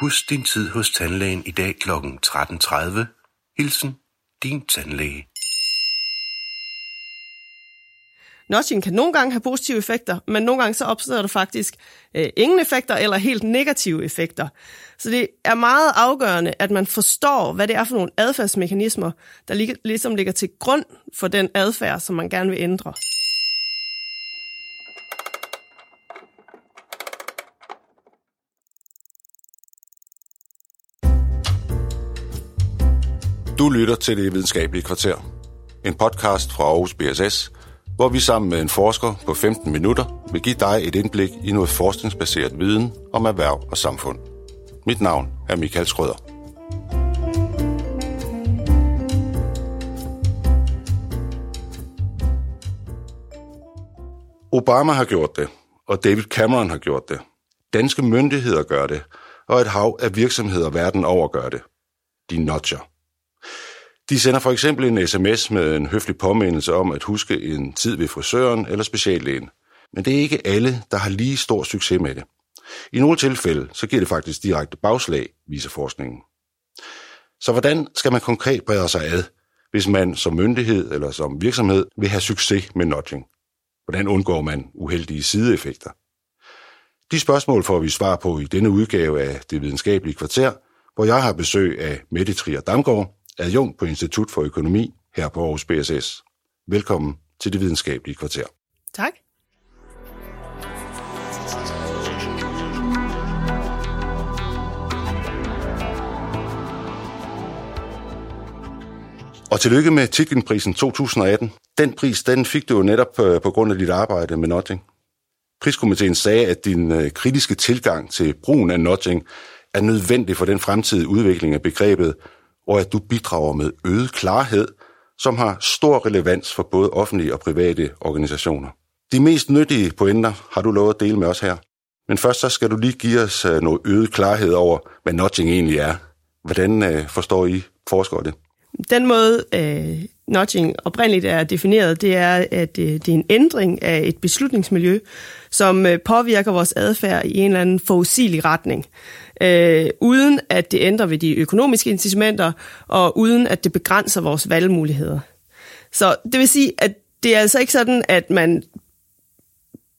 Husk din tid hos tandlægen i dag kl. 13.30. Hilsen, din tandlæge. Nudging kan nogle gange have positive effekter, men nogle gange så opstår der faktisk øh, ingen effekter eller helt negative effekter. Så det er meget afgørende, at man forstår, hvad det er for nogle adfærdsmekanismer, der lig, ligesom ligger til grund for den adfærd, som man gerne vil ændre. Du lytter til det videnskabelige kvarter. En podcast fra Aarhus BSS, hvor vi sammen med en forsker på 15 minutter vil give dig et indblik i noget forskningsbaseret viden om erhverv og samfund. Mit navn er Michael Skrøder. Obama har gjort det, og David Cameron har gjort det. Danske myndigheder gør det, og et hav af virksomheder verden over gør det. De notcher. De sender for eksempel en sms med en høflig påmindelse om at huske en tid ved frisøren eller speciallægen. Men det er ikke alle, der har lige stor succes med det. I nogle tilfælde så giver det faktisk direkte bagslag, viser forskningen. Så hvordan skal man konkret brede sig ad, hvis man som myndighed eller som virksomhed vil have succes med nudging? Hvordan undgår man uheldige sideeffekter? De spørgsmål får vi svar på i denne udgave af Det videnskabelige kvarter, hvor jeg har besøg af Mette Trier Damgaard, adjunkt på Institut for Økonomi her på Aarhus BSS. Velkommen til det videnskabelige kvarter. Tak. Og tillykke med Titgenprisen 2018. Den pris, den fik du jo netop øh, på grund af dit arbejde med nudging. Priskomiteen sagde, at din øh, kritiske tilgang til brugen af nudging er nødvendig for den fremtidige udvikling af begrebet og at du bidrager med øget klarhed, som har stor relevans for både offentlige og private organisationer. De mest nyttige pointer har du lovet at dele med os her. Men først så skal du lige give os øh, noget øget klarhed over, hvad nudging egentlig er. Hvordan øh, forstår I forskere det? Den måde, øh, nudging oprindeligt er defineret, det er, at øh, det er en ændring af et beslutningsmiljø, som øh, påvirker vores adfærd i en eller anden forudsigelig retning øh, uden at det ændrer ved de økonomiske incitamenter, og uden at det begrænser vores valgmuligheder. Så det vil sige, at det er altså ikke sådan, at man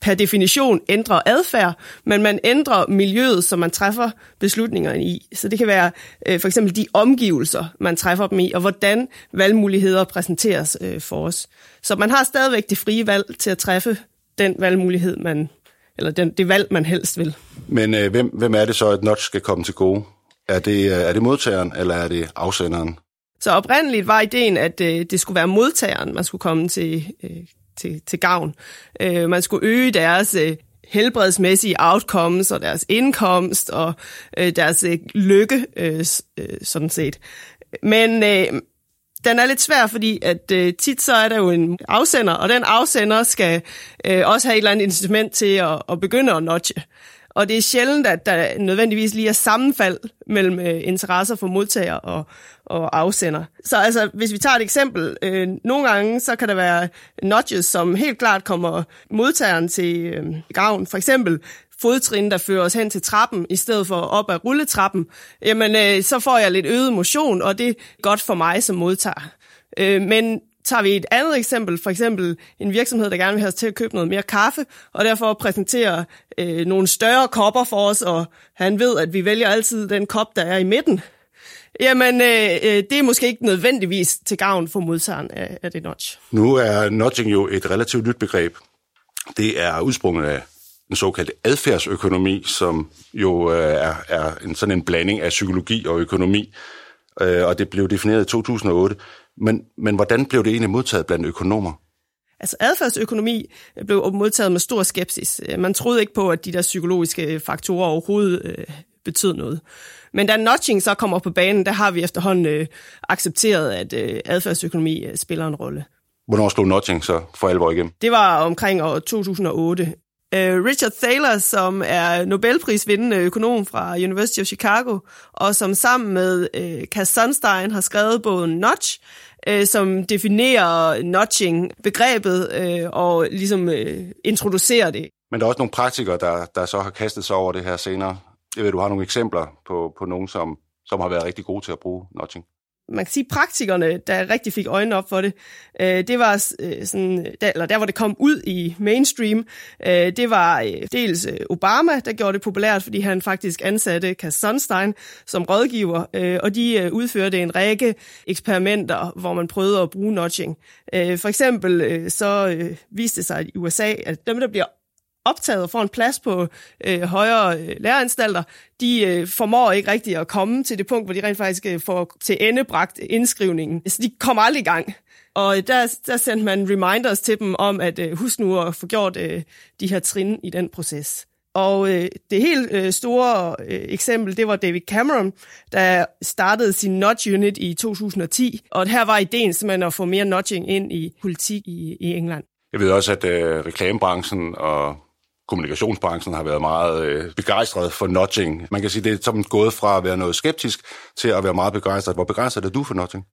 per definition ændrer adfærd, men man ændrer miljøet, som man træffer beslutningerne i. Så det kan være øh, for eksempel de omgivelser, man træffer dem i, og hvordan valgmuligheder præsenteres øh, for os. Så man har stadigvæk det frie valg til at træffe den valgmulighed, man eller den, det valg, man helst vil. Men øh, hvem, hvem er det så, at notch skal komme til gode? Er det, øh, er det modtageren, eller er det afsenderen? Så oprindeligt var ideen, at øh, det skulle være modtageren, man skulle komme til, øh, til, til gavn. Øh, man skulle øge deres øh, helbredsmæssige outcomes og deres indkomst og øh, deres øh, lykke, øh, øh, sådan set. Men øh, den er lidt svær, fordi at øh, tit så er der jo en afsender, og den afsender skal øh, også have et eller andet incitament til at, at begynde at notche. Og det er sjældent, at der nødvendigvis lige er sammenfald mellem øh, interesser for modtager og, og afsender. Så altså, hvis vi tager et eksempel, øh, nogle gange så kan der være notches, som helt klart kommer modtageren til øh, gavn. For eksempel fodtrin, der fører os hen til trappen, i stedet for op ad rulletrappen, jamen øh, så får jeg lidt øget motion, og det er godt for mig som modtager. Øh, men tager vi et andet eksempel, for eksempel en virksomhed, der gerne vil have os til at købe noget mere kaffe, og derfor præsenterer øh, nogle større kopper for os, og han ved, at vi vælger altid den kop, der er i midten. Jamen, øh, øh det er måske ikke nødvendigvis til gavn for modtageren af, af det notch. Nu er notching jo et relativt nyt begreb. Det er udsprunget af den såkaldte adfærdsøkonomi, som jo øh, er, er en, sådan en blanding af psykologi og økonomi, øh, og det blev defineret i 2008. Men, men hvordan blev det egentlig modtaget blandt økonomer? Altså adfærdsøkonomi blev modtaget med stor skepsis. Man troede ikke på, at de der psykologiske faktorer overhovedet øh, betød noget. Men da notching så kommer på banen, der har vi efterhånden øh, accepteret, at øh, adfærdsøkonomi øh, spiller en rolle. Hvornår slog notching så for alvor igennem? Det var omkring år 2008. Uh, Richard Thaler, som er Nobelprisvindende økonom fra University of Chicago, og som sammen med øh, uh, Cass Sunstein har skrevet bogen Notch, uh, som definerer notching-begrebet og ligesom uh, introducerer det. Men der er også nogle praktikere, der, der så har kastet sig over det her senere. Jeg ved, du har nogle eksempler på, på nogen, som, som har været rigtig gode til at bruge nudging man kan sige, praktikerne, der rigtig fik øjnene op for det, øh, det var øh, sådan, der, eller der, hvor det kom ud i mainstream, øh, det var øh, dels øh, Obama, der gjorde det populært, fordi han faktisk ansatte Cass Sunstein som rådgiver, øh, og de øh, udførte en række eksperimenter, hvor man prøvede at bruge nudging. Øh, for eksempel øh, så øh, viste det sig i USA, at dem, der bliver optaget og får en plads på øh, højere øh, læreanstalter, de øh, formår ikke rigtig at komme til det punkt, hvor de rent faktisk øh, får til endebragt indskrivningen. Så de kommer aldrig i gang. Og øh, der, der sendte man reminders til dem om, at øh, husk nu at få gjort øh, de her trin i den proces. Og øh, det helt øh, store øh, eksempel, det var David Cameron, der startede sin nudge unit i 2010. Og her var ideen simpelthen at få mere nudging ind i politik i, i England. Jeg ved også, at øh, reklamebranchen og kommunikationsbranchen har været meget øh, begejstret for nudging. Man kan sige, det er som gået fra at være noget skeptisk til at være meget begejstret. Hvor begejstret er du for nudging?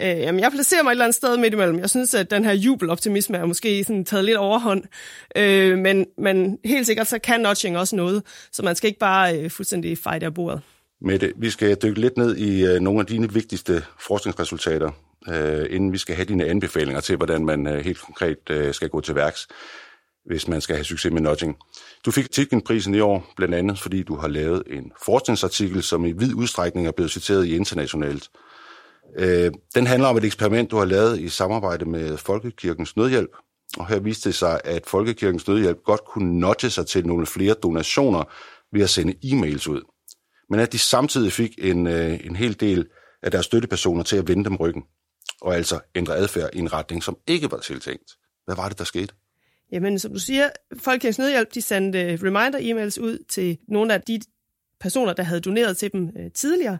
Øh, jamen, jeg placerer mig et eller andet sted midt imellem. Jeg synes, at den her jubeloptimisme er måske sådan taget lidt overhånd. Øh, men, men helt sikkert, så kan nudging også noget. Så man skal ikke bare øh, fuldstændig fejde af bordet. Mette, vi skal dykke lidt ned i øh, nogle af dine vigtigste forskningsresultater, øh, inden vi skal have dine anbefalinger til, hvordan man øh, helt konkret øh, skal gå til værks hvis man skal have succes med nudging. Du fik Titkin-prisen i år, blandt andet fordi du har lavet en forskningsartikel, som i vid udstrækning er blevet citeret i internationalt. Øh, den handler om et eksperiment, du har lavet i samarbejde med Folkekirkens Nødhjælp, og her viste det sig, at Folkekirkens Nødhjælp godt kunne nudge sig til nogle flere donationer ved at sende e-mails ud. Men at de samtidig fik en, øh, en hel del af deres støttepersoner til at vende dem ryggen, og altså ændre adfærd i en retning, som ikke var tiltænkt. Hvad var det, der skete? Jamen, som du siger, Folkekirkens Nødhjælp, de sendte reminder-emails ud til nogle af de personer, der havde doneret til dem øh, tidligere,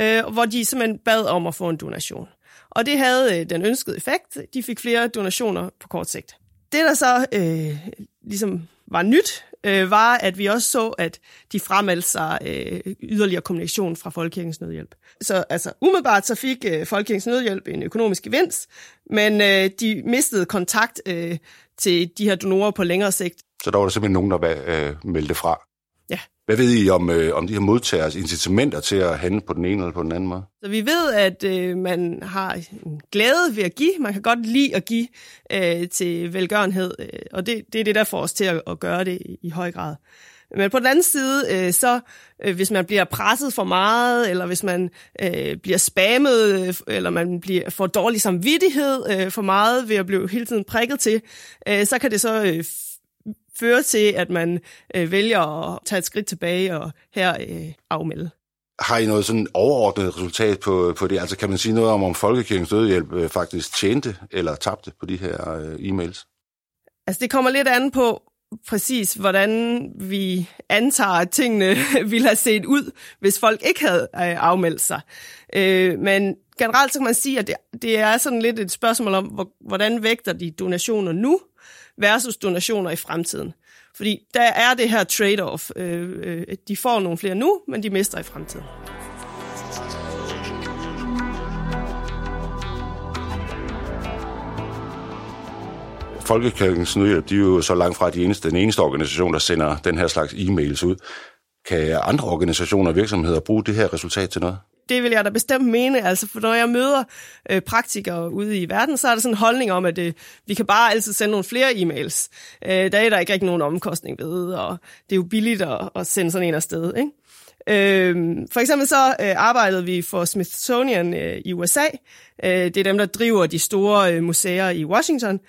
øh, hvor de simpelthen bad om at få en donation. Og det havde øh, den ønskede effekt. De fik flere donationer på kort sigt. Det, der så øh, ligesom var nyt, øh, var, at vi også så, at de fremmeldte sig øh, yderligere kommunikation fra Folkekirkens Nødhjælp. Så altså, umiddelbart så fik øh, Folkekirkens Nødhjælp en økonomisk gevinst, men øh, de mistede kontakt øh, til de her donorer på længere sigt. Så der var der simpelthen nogen, der øh, meldte fra? Hvad ved I om, øh, om de her modtagers incitamenter til at handle på den ene eller på den anden måde? Så vi ved, at øh, man har en glæde ved at give. Man kan godt lide at give øh, til velgørenhed, øh, og det, det er det, der får os til at, at gøre det i, i høj grad. Men på den anden side, øh, så øh, hvis man bliver presset for meget, eller hvis man øh, bliver spammet, øh, eller man bliver, får dårlig samvittighed øh, for meget ved at blive hele tiden prikket til, øh, så kan det så øh, føre til, at man øh, vælger at tage et skridt tilbage og her øh, afmelde. Har I noget sådan overordnet resultat på, på det? Altså kan man sige noget om, om Folkekirkens Dødhjælp øh, faktisk tjente eller tabte på de her øh, e-mails? Altså det kommer lidt an på, præcis, hvordan vi antager, at tingene ville have set ud, hvis folk ikke havde øh, afmeldt sig. Øh, men generelt så kan man sige, at det, det er sådan lidt et spørgsmål om, hvordan vægter de donationer nu versus donationer i fremtiden. Fordi der er det her trade-off. Øh, øh de får nogle flere nu, men de mister i fremtiden. Folkekirkens Nødhjælp, de er jo så langt fra de eneste, den eneste organisation, der sender den her slags e-mails ud. Kan andre organisationer og virksomheder bruge det her resultat til noget? Det vil jeg da bestemt mene, altså for når jeg møder øh, praktikere ude i verden, så er der sådan en holdning om, at øh, vi kan bare altid sende nogle flere e-mails. Øh, der er der ikke rigtig nogen omkostning ved, og det er jo billigt at, at sende sådan en afsted, ikke? Øh, for eksempel så øh, arbejdede vi for Smithsonian øh, i USA. Øh, det er dem, der driver de store øh, museer i Washington.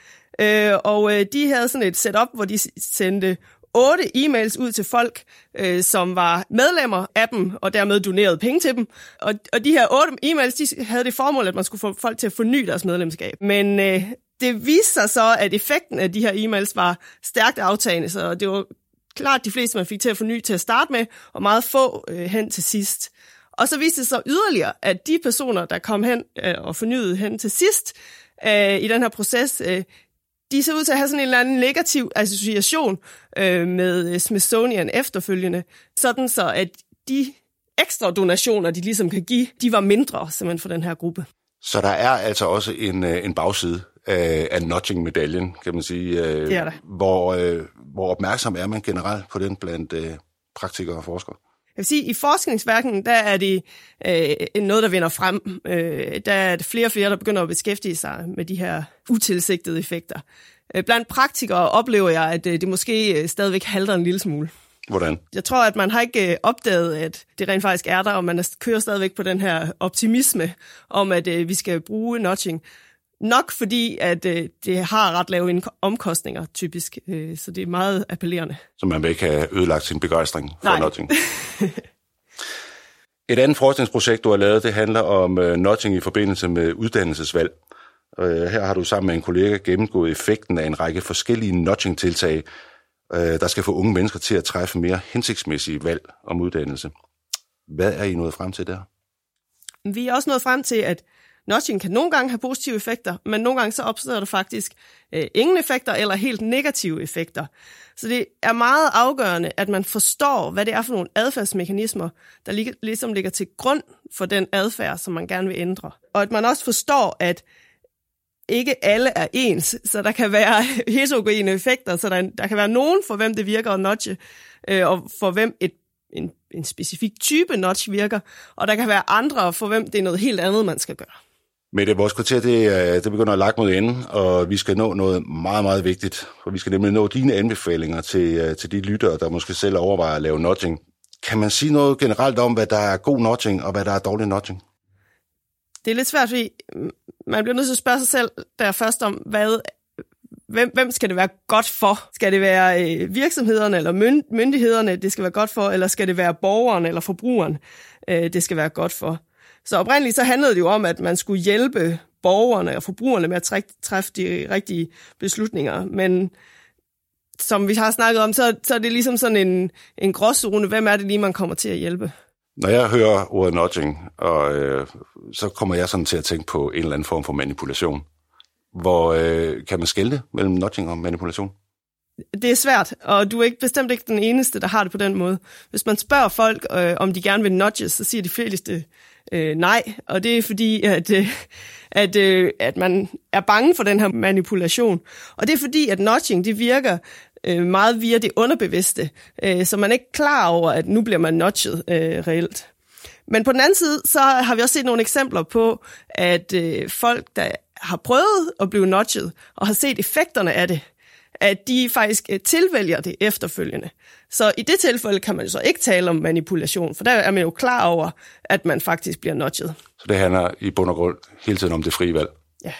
Øh, og øh, de havde sådan et setup, hvor de sendte otte e-mails ud til folk, øh, som var medlemmer af dem, og dermed donerede penge til dem. Og, og de her otte e-mails, de havde det formål, at man skulle få folk til at forny deres medlemskab. Men øh, det viste sig så, at effekten af de her e-mails var stærkt aftagende, så det var klart de fleste, man fik til at forny til at starte med, og meget få øh, hen til sidst. Og så viste det sig yderligere, at de personer, der kom hen øh, og fornyede hen til sidst øh, i den her proces, øh, de ser ud til at have sådan en eller anden negativ association øh, med Smithsonian efterfølgende, sådan så at de ekstra donationer, de ligesom kan give, de var mindre simpelthen for den her gruppe. Så der er altså også en, øh, en bagside af, af notching-medaljen, kan man sige, øh, det er der. Hvor, øh, hvor opmærksom er man generelt på den blandt øh, praktikere og forskere? Vil sige, i forskningsverdenen, der er det øh, noget, der vinder frem. Øh, der er det flere og flere, der begynder at beskæftige sig med de her utilsigtede effekter. Øh, blandt praktikere oplever jeg, at øh, det måske øh, stadigvæk halter en lille smule. Hvordan? Jeg tror, at man har ikke opdaget, at det rent faktisk er der, og man kører stadigvæk på den her optimisme om, at vi skal bruge notching. Nok fordi, at det har ret lave omkostninger, typisk. Så det er meget appellerende. Så man vil ikke have ødelagt sin begejstring for Nej. notching? Et andet forskningsprojekt, du har lavet, det handler om notching i forbindelse med uddannelsesvalg. Her har du sammen med en kollega gennemgået effekten af en række forskellige notching-tiltag, øh, der skal få unge mennesker til at træffe mere hensigtsmæssige valg om uddannelse. Hvad er I nået frem til der? Vi er også nået frem til, at Nudging kan nogle gange have positive effekter, men nogle gange så opstår der faktisk øh, ingen effekter eller helt negative effekter. Så det er meget afgørende, at man forstår, hvad det er for nogle adfærdsmekanismer, der lig, ligesom ligger til grund for den adfærd, som man gerne vil ændre. Og at man også forstår, at ikke alle er ens, så der kan være heterogene effekter, så der, der kan være nogen, for hvem det virker at notche, øh, og for hvem et, en, en specifik type notch virker, og der kan være andre, for hvem det er noget helt andet, man skal gøre det vores kvarter det, det begynder at lagt mod enden, og vi skal nå noget meget, meget vigtigt. For vi skal nemlig nå dine anbefalinger til, øh, til de lyttere, der måske selv overvejer at lave notching. Kan man sige noget generelt om, hvad der er god notching, og hvad der er dårlig notching? Det er lidt svært, fordi man bliver nødt til at spørge sig selv der først om, hvad, hvem, hvem skal det være godt for? Skal det være øh, virksomhederne eller myndighederne, det skal være godt for, eller skal det være borgeren eller forbrugeren, øh, det skal være godt for? Så oprindeligt så handlede det jo om, at man skulle hjælpe borgerne og forbrugerne med at træffe de rigtige beslutninger, men som vi har snakket om, så, så er det ligesom sådan en, en gråzone. Hvem er det lige, man kommer til at hjælpe? Når jeg hører ordet nudging, og, øh, så kommer jeg sådan til at tænke på en eller anden form for manipulation. Hvor øh, kan man skælde mellem nudging og manipulation? Det er svært, og du er ikke, bestemt ikke den eneste, der har det på den måde. Hvis man spørger folk, øh, om de gerne vil nudges, så siger de fleste øh, nej, og det er fordi, at, øh, at, øh, at man er bange for den her manipulation. Og det er fordi, at nudging det virker øh, meget via det underbevidste, øh, så man er ikke klar over, at nu bliver man nudget øh, reelt. Men på den anden side, så har vi også set nogle eksempler på, at øh, folk, der har prøvet at blive nudget, og har set effekterne af det, at de faktisk øh, tilvælger det efterfølgende. Så i det tilfælde kan man jo så ikke tale om manipulation, for der er man jo klar over, at man faktisk bliver notchet. Så det handler i bund og grund hele tiden om det frie valg? Ja.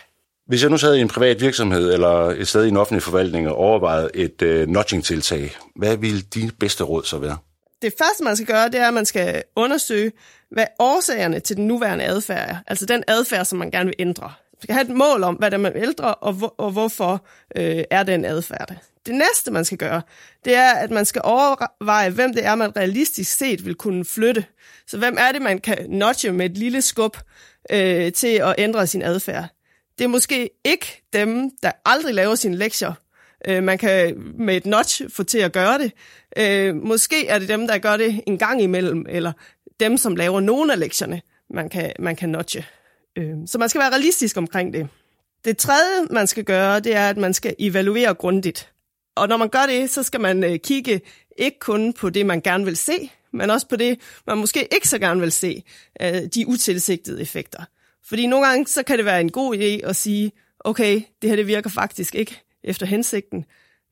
Hvis jeg nu sad i en privat virksomhed eller et sted i en offentlig forvaltning og overvejede et uh, nudging-tiltag, hvad ville dine bedste råd så være? Det første, man skal gøre, det er, at man skal undersøge, hvad årsagerne til den nuværende adfærd er. Altså den adfærd, som man gerne vil ændre. Skal have et mål om, hvad der er, man ældre, og, hvor, og hvorfor øh, er den adfærd. Det næste, man skal gøre, det er, at man skal overveje, hvem det er, man realistisk set vil kunne flytte. Så hvem er det, man kan nudge med et lille skub øh, til at ændre sin adfærd? Det er måske ikke dem, der aldrig laver sine lektier. Øh, man kan med et notch få til at gøre det. Øh, måske er det dem, der gør det en gang imellem, eller dem, som laver nogle af lektierne, man kan, man kan notche. Øh, så man skal være realistisk omkring det. Det tredje, man skal gøre, det er, at man skal evaluere grundigt. Og når man gør det, så skal man øh, kigge ikke kun på det, man gerne vil se, men også på det, man måske ikke så gerne vil se, øh, de utilsigtede effekter. Fordi nogle gange, så kan det være en god idé at sige, okay, det her det virker faktisk ikke efter hensigten,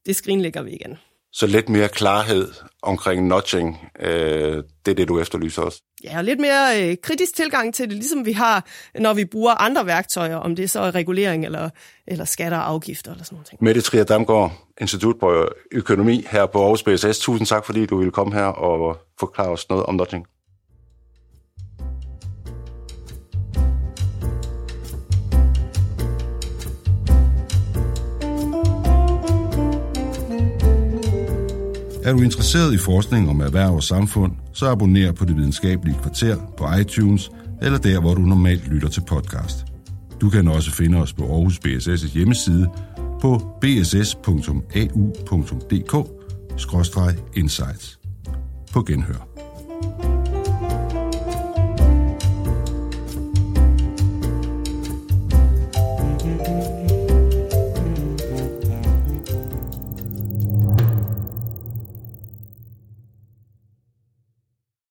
det skrinlægger vi igen. Så lidt mere klarhed omkring notching, øh, det er det, du efterlyser også? Ja, og lidt mere øh, kritisk tilgang til det, ligesom vi har, når vi bruger andre værktøjer, om det er så regulering eller, eller skatter og afgifter eller sådan noget. Mette Trier Damgaard, Institut på Økonomi her på Aarhus BSS. Tusind tak, fordi du ville komme her og forklare os noget om notching. Er du interesseret i forskning om erhverv og samfund, så abonner på Det Videnskabelige Kvarter på iTunes eller der, hvor du normalt lytter til podcast. Du kan også finde os på Aarhus BSS' hjemmeside på bss.au.dk-insights. På genhør.